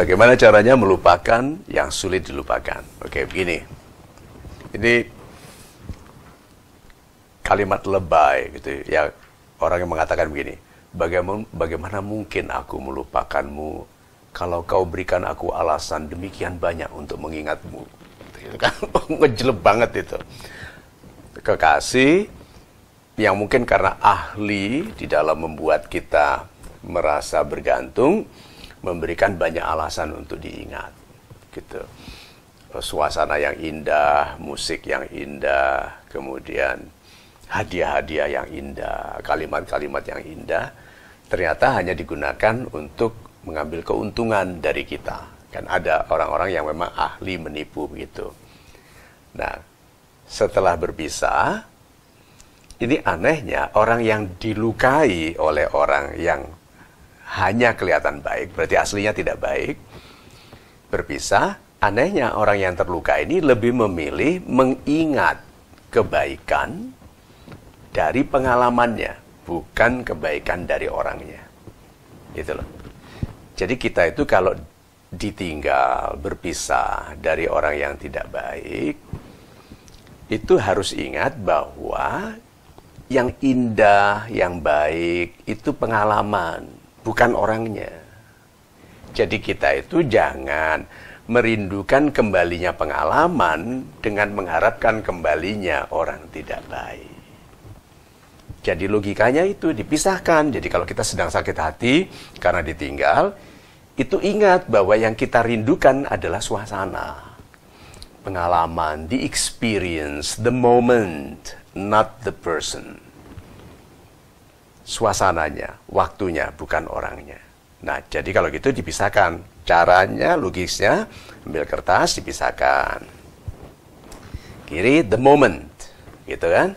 Bagaimana caranya melupakan yang sulit dilupakan? Oke, begini. Ini kalimat lebay gitu ya. Orang yang mengatakan begini, bagaimana, bagaimana mungkin aku melupakanmu kalau kau berikan aku alasan demikian banyak untuk mengingatmu? Gitu kan, ngejeleb banget itu. Kekasih yang mungkin karena ahli di dalam membuat kita merasa bergantung, memberikan banyak alasan untuk diingat. Gitu. Suasana yang indah, musik yang indah, kemudian hadiah-hadiah yang indah, kalimat-kalimat yang indah, ternyata hanya digunakan untuk mengambil keuntungan dari kita. Kan ada orang-orang yang memang ahli menipu begitu. Nah, setelah berpisah, ini anehnya orang yang dilukai oleh orang yang hanya kelihatan baik, berarti aslinya tidak baik, berpisah, anehnya orang yang terluka ini lebih memilih mengingat kebaikan dari pengalamannya, bukan kebaikan dari orangnya. Gitu loh. Jadi kita itu kalau ditinggal, berpisah dari orang yang tidak baik, itu harus ingat bahwa yang indah, yang baik, itu pengalaman bukan orangnya. Jadi kita itu jangan merindukan kembalinya pengalaman dengan mengharapkan kembalinya orang tidak baik. Jadi logikanya itu dipisahkan. Jadi kalau kita sedang sakit hati karena ditinggal, itu ingat bahwa yang kita rindukan adalah suasana. Pengalaman, the experience, the moment, not the person suasananya, waktunya, bukan orangnya. Nah, jadi kalau gitu dipisahkan. Caranya, logisnya, ambil kertas, dipisahkan. Kiri, the moment. Gitu kan?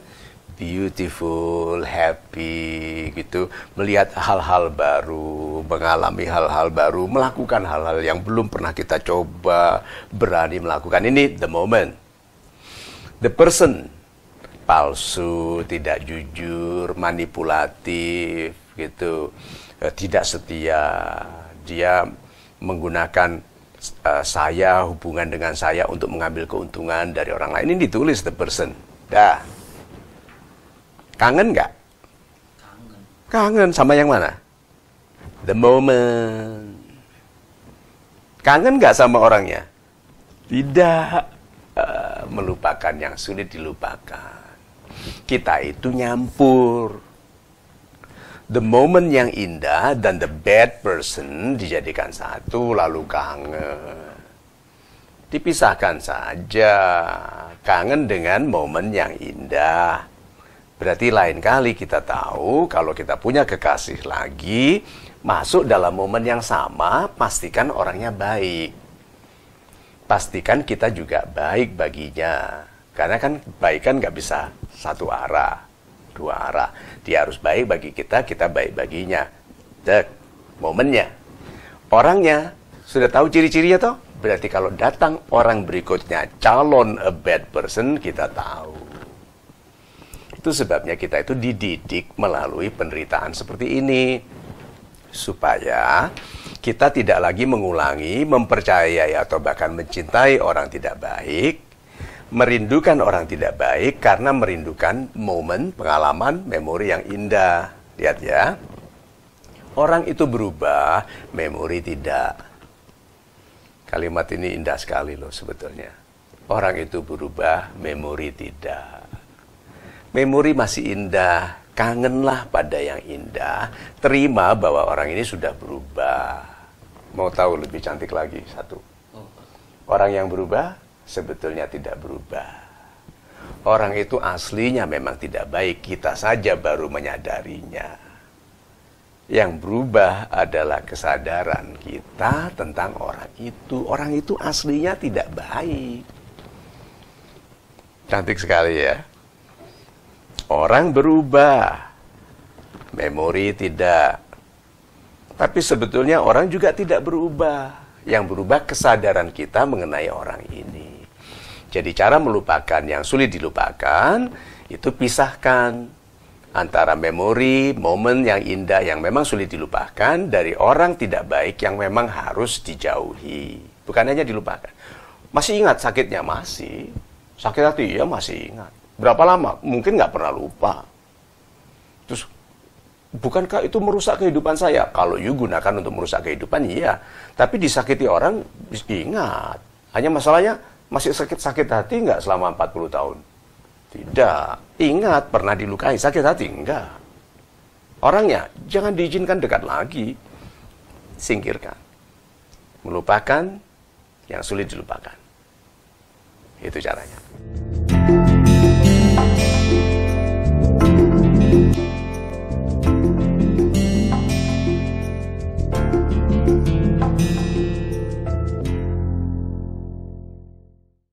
Beautiful, happy, gitu. Melihat hal-hal baru, mengalami hal-hal baru, melakukan hal-hal yang belum pernah kita coba, berani melakukan. Ini the moment. The person, palsu, tidak jujur, manipulatif gitu, eh, tidak setia. Dia menggunakan uh, saya hubungan dengan saya untuk mengambil keuntungan dari orang lain. Ini ditulis the person. Dah. Kangen nggak? Kangen. Kangen sama yang mana? The moment. Kangen nggak sama orangnya? Tidak. Uh, melupakan yang sulit dilupakan kita itu nyampur. The moment yang indah dan the bad person dijadikan satu lalu kangen. Dipisahkan saja. Kangen dengan momen yang indah. Berarti lain kali kita tahu kalau kita punya kekasih lagi, masuk dalam momen yang sama, pastikan orangnya baik. Pastikan kita juga baik baginya. Karena kan baik kan nggak bisa satu arah, dua arah. Dia harus baik bagi kita, kita baik baginya. Dek, momennya. Orangnya sudah tahu ciri-cirinya toh? Berarti kalau datang orang berikutnya calon a bad person, kita tahu. Itu sebabnya kita itu dididik melalui penderitaan seperti ini. Supaya kita tidak lagi mengulangi, mempercayai atau bahkan mencintai orang tidak baik, merindukan orang tidak baik karena merindukan momen, pengalaman, memori yang indah. Lihat ya. Orang itu berubah, memori tidak. Kalimat ini indah sekali loh sebetulnya. Orang itu berubah, memori tidak. Memori masih indah, kangenlah pada yang indah, terima bahwa orang ini sudah berubah. Mau tahu lebih cantik lagi satu. Orang yang berubah sebetulnya tidak berubah. Orang itu aslinya memang tidak baik, kita saja baru menyadarinya. Yang berubah adalah kesadaran kita tentang orang itu. Orang itu aslinya tidak baik. Cantik sekali ya. Orang berubah, memori tidak. Tapi sebetulnya orang juga tidak berubah. Yang berubah kesadaran kita mengenai orang ini. Jadi cara melupakan yang sulit dilupakan itu pisahkan antara memori, momen yang indah yang memang sulit dilupakan dari orang tidak baik yang memang harus dijauhi. Bukan hanya dilupakan. Masih ingat sakitnya? Masih. Sakit hati? Ya masih ingat. Berapa lama? Mungkin nggak pernah lupa. Terus, bukankah itu merusak kehidupan saya? Kalau you gunakan untuk merusak kehidupan, iya. Tapi disakiti orang, ingat. Hanya masalahnya, masih sakit-sakit hati nggak selama 40 tahun? Tidak. Ingat, pernah dilukai, sakit hati? Enggak. Orangnya, jangan diizinkan dekat lagi. Singkirkan. Melupakan yang sulit dilupakan. Itu caranya.